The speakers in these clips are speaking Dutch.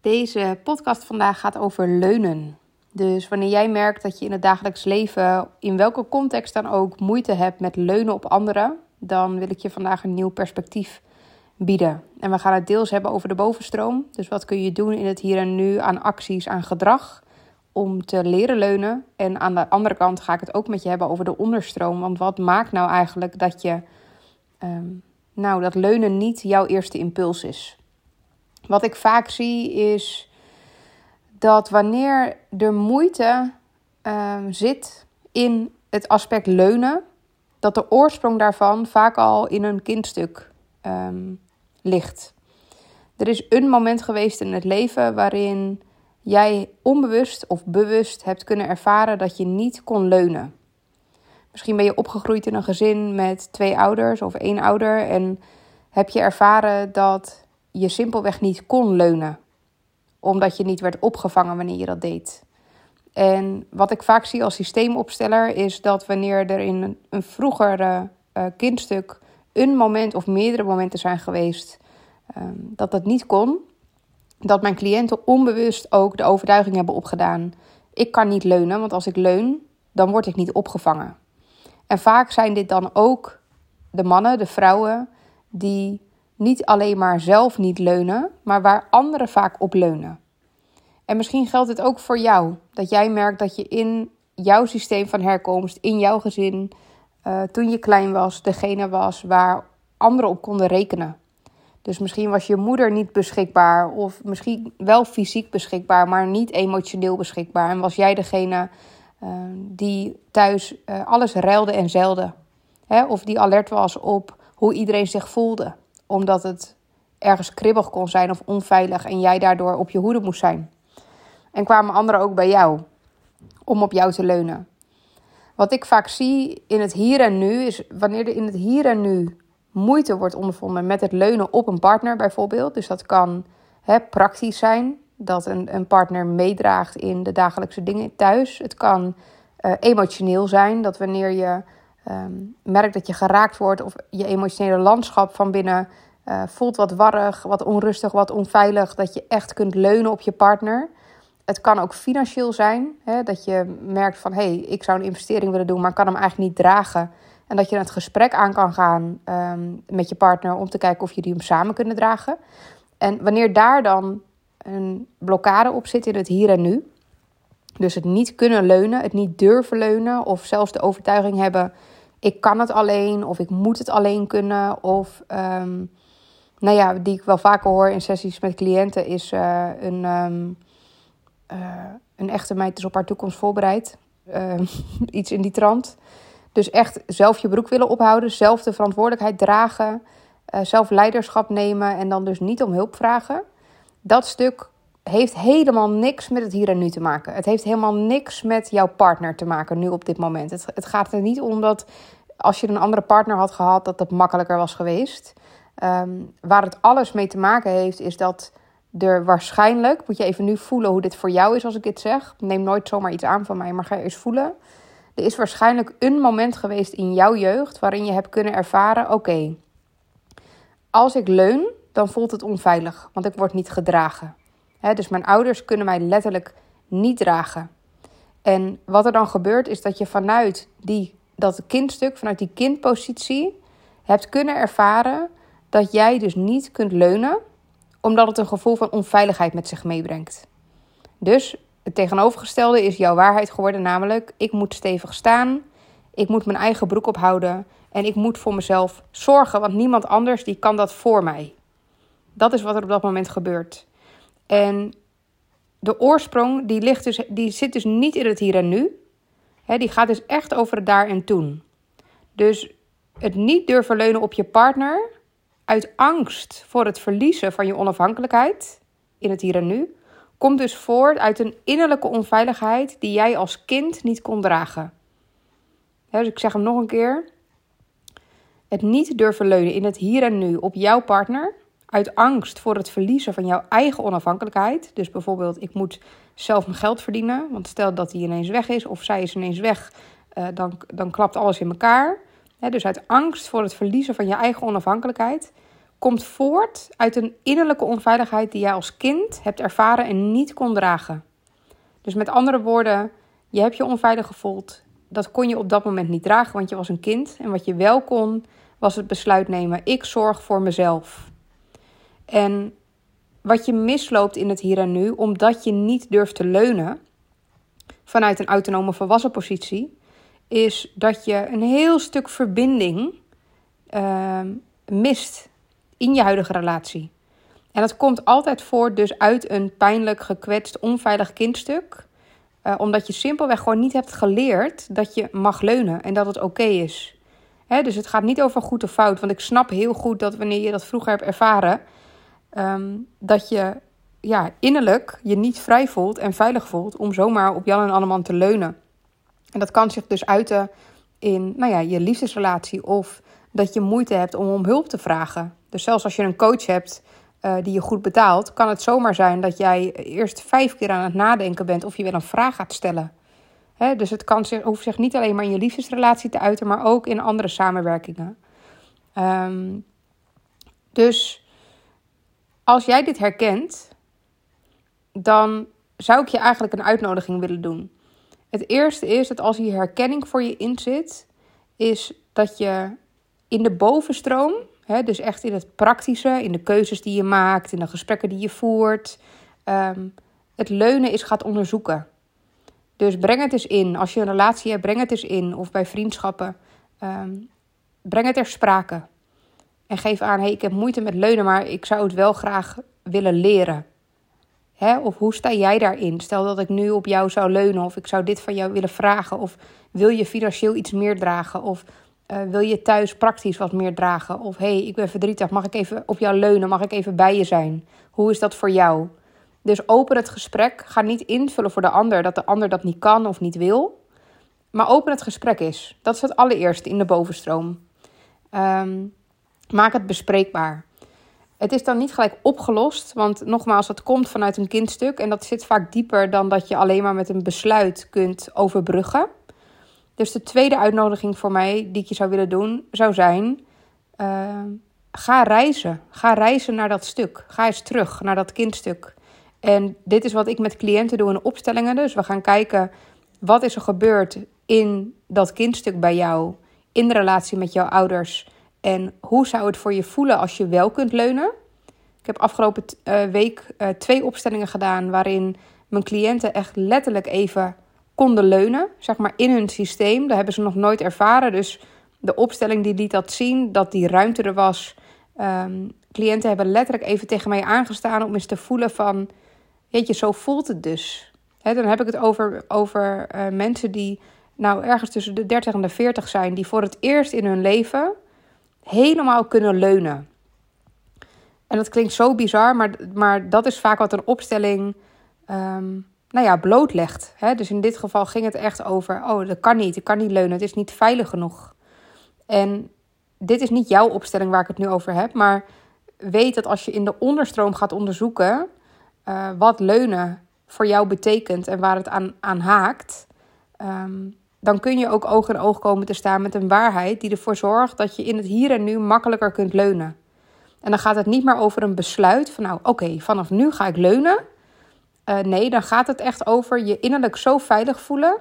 Deze podcast vandaag gaat over leunen. Dus wanneer jij merkt dat je in het dagelijks leven, in welke context dan ook, moeite hebt met leunen op anderen, dan wil ik je vandaag een nieuw perspectief bieden. En we gaan het deels hebben over de bovenstroom. Dus wat kun je doen in het hier en nu aan acties, aan gedrag om te leren leunen. En aan de andere kant ga ik het ook met je hebben over de onderstroom. Want wat maakt nou eigenlijk dat je, ehm, nou, dat leunen niet jouw eerste impuls is? Wat ik vaak zie is dat wanneer er moeite ehm, zit in het aspect leunen, dat de oorsprong daarvan vaak al in een kindstuk ehm, ligt. Er is een moment geweest in het leven waarin jij onbewust of bewust hebt kunnen ervaren dat je niet kon leunen. Misschien ben je opgegroeid in een gezin met twee ouders of één ouder en heb je ervaren dat je simpelweg niet kon leunen, omdat je niet werd opgevangen wanneer je dat deed. En wat ik vaak zie als systeemopsteller is dat wanneer er in een, vroegere uh, kindstuk een moment of meerdere momenten zijn geweest um, dat dat niet kon, dat mijn cliënten onbewust ook de overtuiging hebben opgedaan: ik kan niet leunen, want als ik leun, dan word ik niet opgevangen. En vaak zijn dit dan ook de mannen, de vrouwen, die niet alleen maar zelf niet leunen, maar waar anderen vaak op leunen. En misschien geldt het ook voor jou, dat jij merkt dat je in jouw systeem van herkomst, in jouw gezin, uh, toen je klein was, degene was waar anderen op konden rekenen. Dus misschien was je moeder niet beschikbaar, of misschien wel fysiek beschikbaar, maar niet emotioneel beschikbaar. En was jij degene uh, die thuis uh, alles ruilde en zeilde. Hè? Of die alert was op hoe iedereen zich voelde omdat het ergens kribbig kon zijn of onveilig en jij daardoor op je hoede moest zijn. En kwamen anderen ook bij jou om op jou te leunen. Wat ik vaak zie in het hier en nu is wanneer er in het hier en nu moeite wordt ondervonden met het leunen op een partner bijvoorbeeld. Dus dat kan hè, praktisch zijn, dat een, een partner meedraagt in de dagelijkse dingen thuis. Het kan uh, emotioneel zijn, dat wanneer je um, merkt dat je geraakt wordt of je emotionele landschap van binnen uh, voelt wat warrig, wat onrustig, wat onveilig, dat je echt kunt leunen op je partner. Het kan ook financieel zijn, hè, dat je merkt van hé, hey, ik zou een investering willen doen, maar kan hem eigenlijk niet dragen. En dat je het gesprek aan kan gaan um, met je partner om te kijken of jullie hem samen kunnen dragen. En wanneer daar dan een blokkade op zit in het hier en nu, dus het niet kunnen leunen, het niet durven leunen of zelfs de overtuiging hebben: ik kan het alleen of ik moet het alleen kunnen. Of, um, nou ja, die ik wel vaker hoor in sessies met cliënten, is uh, een, um, uh, een echte meid is op haar toekomst voorbereid. Uh, iets in die trant. Dus echt zelf je broek willen ophouden, zelf de verantwoordelijkheid dragen, uh, zelf leiderschap nemen en dan dus niet om hulp vragen. Dat stuk heeft helemaal niks met het hier en nu te maken. Het heeft helemaal niks met jouw partner te maken nu op dit moment. Het, het gaat er niet om dat als je een andere partner had gehad, dat het makkelijker was geweest. Um, waar het alles mee te maken heeft, is dat er waarschijnlijk, moet je even nu voelen hoe dit voor jou is als ik dit zeg. Neem nooit zomaar iets aan van mij, maar ga eens voelen. Er is waarschijnlijk een moment geweest in jouw jeugd waarin je hebt kunnen ervaren: oké, als ik leun, dan voelt het onveilig, want ik word niet gedragen dus mijn ouders kunnen mij letterlijk niet dragen. En wat er dan gebeurt is dat je vanuit die, dat kindstuk, vanuit die kindpositie, hebt kunnen ervaren dat jij dus niet kunt leunen, omdat het een gevoel van onveiligheid met zich meebrengt. Dus het tegenovergestelde is jouw waarheid geworden, namelijk ik moet stevig staan, ik moet mijn eigen broek ophouden en ik moet voor mezelf zorgen, want niemand anders die kan dat voor mij. Dat is wat er op dat moment gebeurt. En de oorsprong die, ligt dus, die zit dus niet in het hier en nu. die gaat dus echt over het daar en toen. Dus het niet durven leunen op je partner uit angst voor het verliezen van je onafhankelijkheid in het hier en nu, komt dus voort uit een innerlijke onveiligheid die jij als kind niet kon dragen. dus ik zeg hem nog een keer. Het niet durven leunen in het hier en nu op jouw partner uit angst voor het verliezen van jouw eigen onafhankelijkheid. Dus bijvoorbeeld, ik moet zelf mijn geld verdienen. Want stel dat die ineens weg is of zij is ineens weg, uh, dan, dan klapt alles in elkaar. dus uit angst voor het verliezen van je eigen onafhankelijkheid komt voort uit een innerlijke onveiligheid die jij als kind hebt ervaren en niet kon dragen. Dus met andere woorden, je hebt je onveilig gevoeld. Dat kon je op dat moment niet dragen, want je was een kind. En wat je wel kon, was het besluit nemen: ik zorg voor mezelf. En wat je misloopt in het hier en nu, omdat je niet durft te leunen vanuit een autonome volwassen positie, is dat je een heel stuk verbinding uh, mist in je huidige relatie. En dat komt altijd voort dus uit een pijnlijk, gekwetst, onveilig kindstuk. Uh, omdat je simpelweg gewoon niet hebt geleerd dat je mag leunen en dat het oké is. Hè, dus het gaat niet over goed of fout. Want ik snap heel goed dat wanneer je dat vroeger hebt ervaren, um, dat je ja, innerlijk je niet vrij voelt en veilig voelt om zomaar op Jan en Anneman te leunen. En dat kan zich dus uiten in nou ja, je liefdesrelatie of dat je moeite hebt om om hulp te vragen. Dus zelfs als je een coach hebt uh, die je goed betaalt, kan het zomaar zijn dat jij eerst vijf keer aan het nadenken bent of je wel een vraag gaat stellen. He, dus het kan zich, hoeft zich niet alleen maar in je liefdesrelatie te uiten, maar ook in andere samenwerkingen. Um, dus als jij dit herkent, dan zou ik je eigenlijk een uitnodiging willen doen. Het eerste is dat als hier herkenning voor je in zit, is dat je in de bovenstroom, hè, dus echt in het praktische, in de keuzes die je maakt, in de gesprekken die je voert, um, het leunen is gaat onderzoeken. Dus breng het eens in. Als je een relatie hebt, breng het eens in. Of bij vriendschappen. Um, breng het ter sprake. En geef aan, hey, ik heb moeite met leunen, maar ik zou het wel graag willen leren. Hè? Of hoe sta jij daarin? Stel dat ik nu op jou zou leunen of ik zou dit van jou willen vragen. Of wil je financieel iets meer dragen? Of uh, wil je thuis praktisch wat meer dragen? Of hey, ik ben verdrietig, mag ik even op jou leunen? Mag ik even bij je zijn? Hoe is dat voor jou? Dus open het gesprek. Ga niet invullen voor de ander dat de ander dat niet kan of niet wil. Maar open het gesprek is. Dat is het allereerste in de bovenstroom. Um, maak het bespreekbaar. Het is dan niet gelijk opgelost, want nogmaals, het komt vanuit een kindstuk en dat zit vaak dieper dan dat je alleen maar met een besluit kunt overbruggen. Dus de tweede uitnodiging voor mij die ik je zou willen doen, zou zijn: uh, ga reizen. Ga reizen naar dat stuk. Ga eens terug naar dat kindstuk. En dit is wat ik met cliënten doe in opstellingen. Dus we gaan kijken wat is er gebeurd in dat kindstuk bij jou, in de relatie met jouw ouders. En hoe zou het voor je voelen als je wel kunt leunen? Ik heb afgelopen uh, week uh, twee opstellingen gedaan waarin mijn cliënten echt letterlijk even konden leunen, zeg maar in hun systeem. Dat hebben ze nog nooit ervaren. Dus de opstelling die liet dat zien, dat die ruimte er was. Um, cliënten hebben letterlijk even tegen mij aangestaan om eens te voelen van, weet je, zo voelt het dus. Dan heb ik het over, over uh, mensen die nou ergens tussen de 30 en de 40 zijn, die voor het eerst in hun leven helemaal kunnen leunen. En dat klinkt zo bizar, maar, maar dat is vaak wat een opstelling um, nou ja, blootlegt. Hè? Dus in dit geval ging het echt over: oh, dat kan niet, ik kan niet leunen, het is niet veilig genoeg. En dit is niet jouw opstelling waar ik het nu over heb, maar weet dat als je in de onderstroom gaat onderzoeken uh, wat leunen voor jou betekent en waar het aan, aan haakt, um, dan kun je ook oog in oog komen te staan met een waarheid die ervoor zorgt dat je in het hier en nu makkelijker kunt leunen. En dan gaat het niet meer over een besluit van nou oké, vanaf nu ga ik leunen. Uh, nee, dan gaat het echt over je innerlijk zo veilig voelen,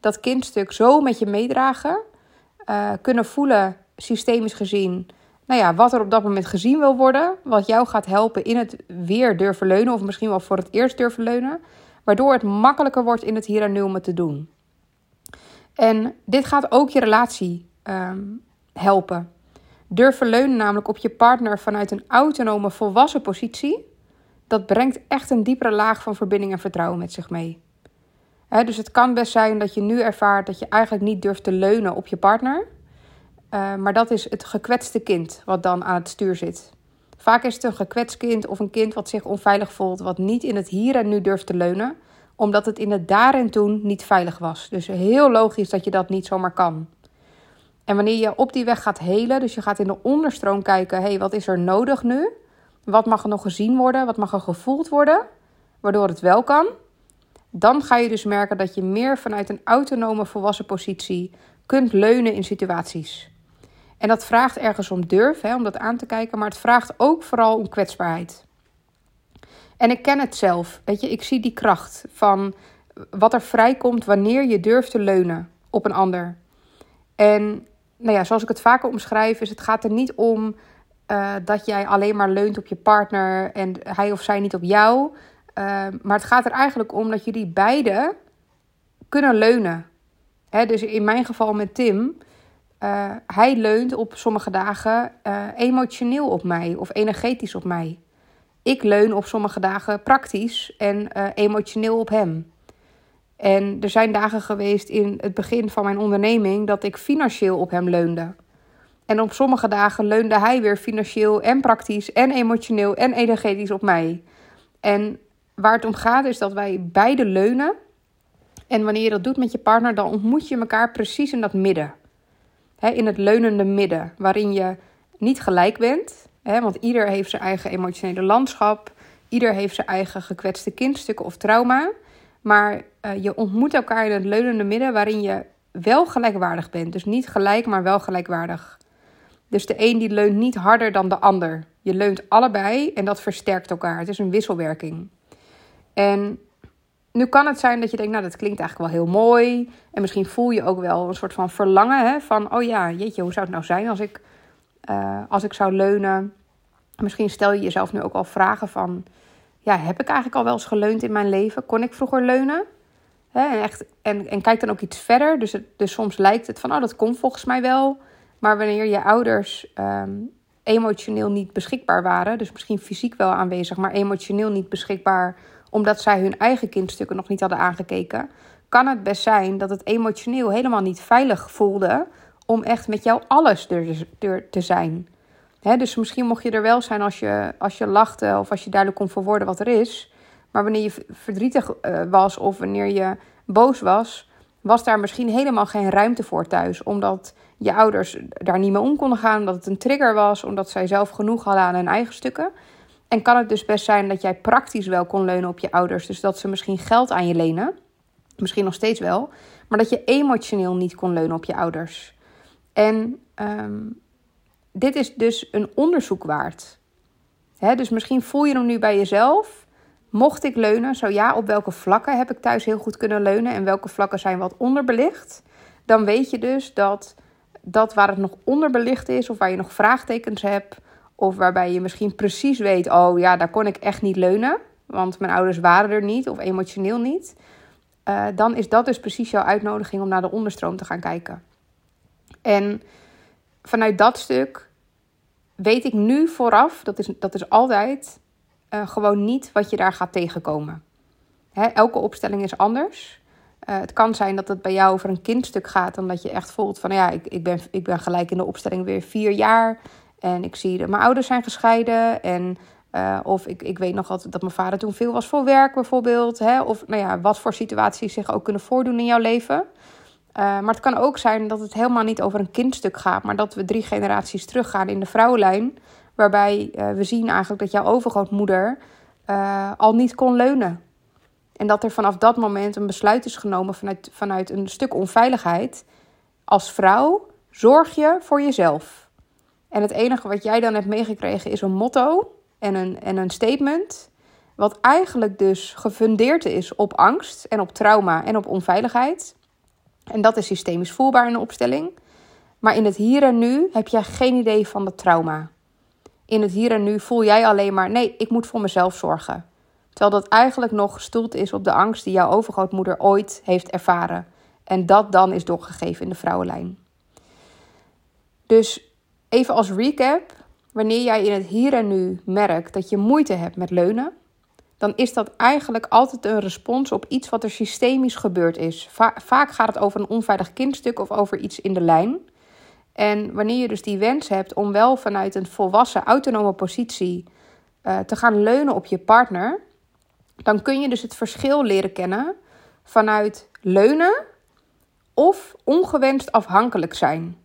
dat kindstuk zo met je meedragen, uh, kunnen voelen, systemisch gezien, nou ja, wat er op dat moment gezien wil worden, wat jou gaat helpen in het weer durven leunen of misschien wel voor het eerst durven leunen, waardoor het makkelijker wordt in het hier en nu om het te doen. En dit gaat ook je relatie um, helpen. Durven leunen namelijk op je partner vanuit een autonome, volwassen positie. Dat brengt echt een diepere laag van verbinding en vertrouwen met zich mee. dus het kan best zijn dat je nu ervaart dat je eigenlijk niet durft te leunen op je partner. Uh, maar dat is het gekwetste kind wat dan aan het stuur zit. Vaak is het een gekwetst kind of een kind wat zich onveilig voelt, wat niet in het hier en nu durft te leunen, omdat het in het daar en toen niet veilig was. Dus heel logisch dat je dat niet zomaar kan. En wanneer je op die weg gaat helen, dus je gaat in de onderstroom kijken, hé, hey, wat is er nodig nu? Wat mag er nog gezien worden? Wat mag er gevoeld worden? Waardoor het wel kan. Dan ga je dus merken dat je meer vanuit een autonome volwassen positie kunt leunen in situaties. En dat vraagt ergens om durf, hè, om dat aan te kijken, maar het vraagt ook vooral om kwetsbaarheid. En ik ken het zelf. Weet je, ik zie die kracht van wat er vrijkomt wanneer je durft te leunen op een ander. En nou ja, zoals ik het vaker omschrijf, is het gaat er niet om uh, dat jij alleen maar leunt op je partner en hij of zij niet op jou. Uh, maar het gaat er eigenlijk om dat jullie beide kunnen leunen. Hè, dus in mijn geval met Tim, uh, hij leunt op sommige dagen emotioneel op mij of energetisch op mij. Ik leun op sommige dagen praktisch en emotioneel op hem. En er zijn dagen geweest in het begin van mijn onderneming dat ik financieel op hem leunde. En op sommige dagen leunde hij weer financieel en praktisch en emotioneel en energetisch op mij. En waar het om gaat is dat wij beide leunen. En wanneer je dat doet met je partner, dan ontmoet je elkaar precies in dat midden. in het leunende midden, waarin je niet gelijk bent. Want ieder heeft zijn eigen emotionele landschap. Ieder heeft zijn eigen gekwetste kindstukken of trauma. Maar uh, je ontmoet elkaar in het leunende midden waarin je wel gelijkwaardig bent. Dus niet gelijk, maar wel gelijkwaardig. Dus de een die leunt niet harder dan de ander. Je leunt allebei en dat versterkt elkaar. Het is een wisselwerking. En nu kan het zijn dat je denkt, nou dat klinkt eigenlijk wel heel mooi. En misschien voel je ook wel een soort van verlangen hè, van, oh ja, jeetje, hoe zou het nou zijn als ik, uh, als ik zou leunen? Misschien stel je jezelf nu ook al vragen van, ja, heb ik eigenlijk al wel eens geleund in mijn leven? Kon ik vroeger leunen? en, echt, en, en kijk dan ook iets verder. Dus, dus soms lijkt het van, oh, dat komt volgens mij wel. Maar wanneer je ouders um, emotioneel niet beschikbaar waren, dus misschien fysiek wel aanwezig, maar emotioneel niet beschikbaar, omdat zij hun eigen kindstukken nog niet hadden aangekeken, kan het best zijn dat het emotioneel helemaal niet veilig voelde om echt met jou alles er, te zijn dus misschien mocht je er wel zijn als je, als je lachte of als je duidelijk kon verwoorden wat er is. Maar wanneer je verdrietig uh, was of wanneer je boos was, was daar misschien helemaal geen ruimte voor thuis. Omdat je ouders daar niet mee om konden gaan, omdat het een trigger was, omdat zij zelf genoeg hadden aan hun eigen stukken. En kan het dus best zijn dat jij praktisch wel kon leunen op je ouders. Dus dat ze misschien geld aan je lenen. Misschien nog steeds wel. Maar dat je emotioneel niet kon leunen op je ouders. En um, dit is dus een onderzoek waard. dus misschien voel je hem nu bij jezelf. Mocht ik leunen, zo ja, op welke vlakken heb ik thuis heel goed kunnen leunen en welke vlakken zijn wat onderbelicht? Dan weet je dus dat dat waar het nog onderbelicht is of waar je nog vraagtekens hebt of waarbij je misschien precies weet, oh ja, daar kon ik echt niet leunen, want mijn ouders waren er niet of emotioneel niet. Uh, dan is dat dus precies jouw uitnodiging om naar de onderstroom te gaan kijken. En vanuit dat stuk weet ik nu vooraf, dat is, dat is altijd uh, gewoon niet wat je daar gaat tegenkomen. Hè, elke opstelling is anders. Uh, het kan zijn dat het bij jou over een kindstuk gaat, dan dat je echt voelt van ja, ik, ik, ben, ik ben gelijk in de opstelling weer vier jaar. En ik zie dat mijn ouders zijn gescheiden. En, uh, of ik, ik weet nog altijd dat mijn vader toen veel was voor werk bijvoorbeeld. Hè, of nou ja, wat voor situaties zich ook kunnen voordoen in jouw leven. Uh, maar het kan ook zijn dat het helemaal niet over een kindstuk gaat, maar dat we drie generaties teruggaan in de vrouwenlijn. Waarbij uh, we zien eigenlijk dat jouw overgrootmoeder uh, al niet kon leunen. En dat er vanaf dat moment een besluit is genomen vanuit, vanuit een stuk onveiligheid. Als vrouw zorg je voor jezelf. En het enige wat jij dan hebt meegekregen is een motto en een, en een statement. Wat eigenlijk dus gefundeerd is op angst en op trauma en op onveiligheid. En dat is systemisch voelbaar in de opstelling. Maar in het hier en nu heb jij geen idee van de trauma. In het hier en nu voel jij alleen maar: nee, ik moet voor mezelf zorgen. Terwijl dat eigenlijk nog gestoeld is op de angst die jouw overgrootmoeder ooit heeft ervaren. En dat dan is doorgegeven in de vrouwenlijn. Dus even als recap: wanneer jij in het hier en nu merkt dat je moeite hebt met leunen, dan is dat eigenlijk altijd een respons op iets wat er systemisch gebeurd is. vaak gaat het over een onveilig kindstuk of over iets in de lijn. En wanneer je dus die wens hebt om wel vanuit een volwassen, autonome positie uh, te gaan leunen op je partner, dan kun je dus het verschil leren kennen vanuit leunen of ongewenst afhankelijk zijn.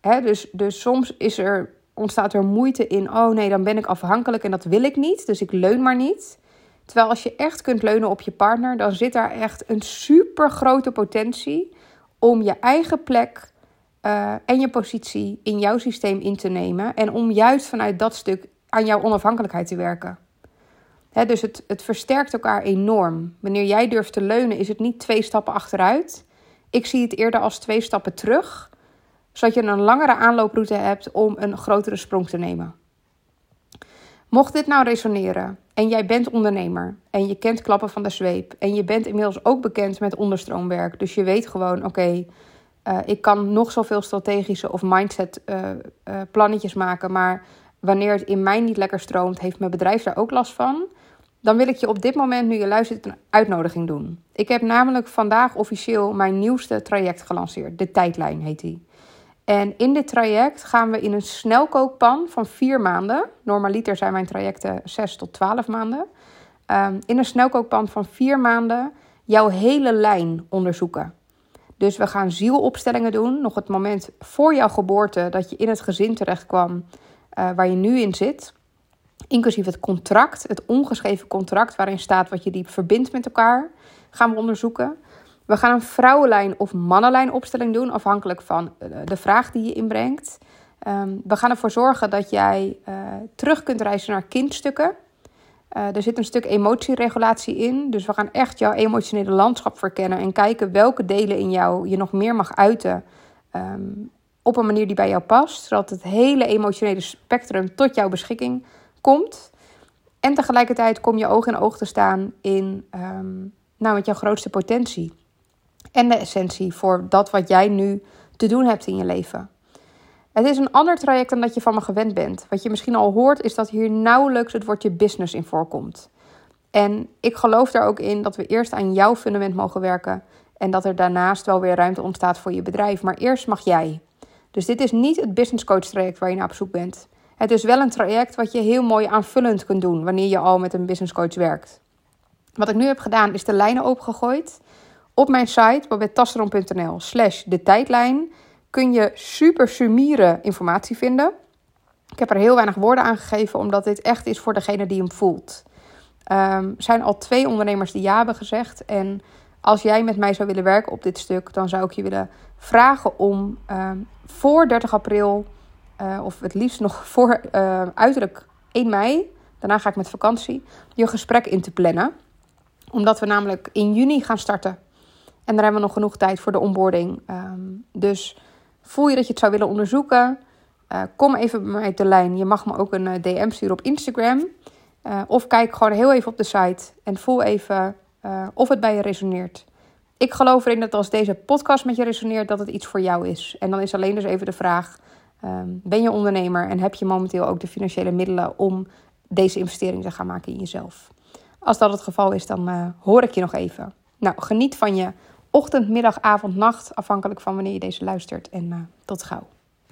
Dus, dus soms is er ontstaat er moeite in. Oh nee, dan ben ik afhankelijk en dat wil ik niet. Dus ik leun maar niet. Terwijl als je echt kunt leunen op je partner, dan zit daar echt een super grote potentie om je eigen plek uh, en je positie in jouw systeem in te nemen. En om juist vanuit dat stuk aan jouw onafhankelijkheid te werken. dus het, het versterkt elkaar enorm. Wanneer jij durft te leunen, is het niet twee stappen achteruit. Ik zie het eerder als twee stappen terug, zodat je een langere aanlooproute hebt om een grotere sprong te nemen. Mocht dit nou resoneren en jij bent ondernemer en je kent klappen van de zweep en je bent inmiddels ook bekend met onderstroomwerk, dus je weet gewoon, oké, eh, ik kan nog zoveel strategische of mindset uh, uh, plannetjes maken, maar wanneer het in mij niet lekker stroomt, heeft mijn bedrijf daar ook last van. Dan wil ik je op dit moment, nu je luistert, een uitnodiging doen. Ik heb namelijk vandaag officieel mijn nieuwste traject gelanceerd. De tijdlijn heet die. En in dit traject gaan we in een snelkookpan van vier maanden. Normaliter zijn mijn trajecten 6 tot 12 maanden. Um, in een snelkookpan van vier maanden jouw hele lijn onderzoeken. Dus we gaan zielopstellingen doen. Nog het moment voor jouw geboorte dat je in het gezin terecht kwam uh, waar je nu in zit. Inclusief het contract, het ongeschreven contract waarin staat wat je diep verbindt met elkaar, gaan we onderzoeken. We gaan een vrouwenlijn of mannenlijn opstelling doen, afhankelijk van eh, de vraag die je inbrengt. Um, we gaan ervoor zorgen dat jij uh, terug kunt reizen naar kindstukken. Uh, er zit een stuk emotieregulatie in. Dus we gaan echt jouw emotionele landschap verkennen en kijken welke delen in jou je nog meer mag uiten. Um, op een manier die bij jou past, zodat het hele emotionele spectrum tot jouw beschikking komt. En tegelijkertijd kom je oog in oog te staan in, um, nou, met jouw grootste potentie. En de essentie voor dat wat jij nu te doen hebt in je leven. Het is een ander traject dan dat je van me gewend bent. Wat je misschien al hoort, is dat hier nauwelijks het woordje business in voorkomt. En ik geloof daar ook in dat we eerst aan jouw fundament mogen werken. En dat er daarnaast wel weer ruimte ontstaat voor je bedrijf. Maar eerst mag jij. Dus dit is niet het business coach traject waar je naar op zoek bent. Het is wel een traject wat je heel mooi aanvullend kunt doen wanneer je al met een business coach werkt. Wat ik nu heb gedaan is de lijnen opengegooid. Op mijn site babettasseron.nl slash de tijdlijn kun je super summiere informatie vinden. Ik heb er heel weinig woorden aan gegeven omdat dit echt is voor degene die hem voelt. Um, er zijn al twee ondernemers die ja hebben gezegd en als jij met mij zou willen werken op dit stuk, dan zou ik je willen vragen om ehm, voor 30 april, uh, of het liefst nog voor uh, uiterlijk 1 mei, daarna ga ik met vakantie, je gesprek in te plannen. Omdat we namelijk in juni gaan starten. En daar hebben we nog genoeg tijd voor de onboarding. Um, dus voel je dat je het zou willen onderzoeken? Uh, kom even bij mij op de lijn. Je mag me ook een DM sturen op Instagram. of kijk gewoon heel even op de site en voel even of het bij je resoneert. Ik geloof erin dat als deze podcast met je resoneert, dat het iets voor jou is. En dan is alleen dus even de vraag: um, ben je ondernemer en heb je momenteel ook de financiële middelen om deze investering te gaan maken in jezelf? Als dat het geval is, dan hoor ik je nog even. Nou, geniet van je ochtend, middag, avond, nacht, afhankelijk van wanneer je deze luistert. En uh, tot gauw.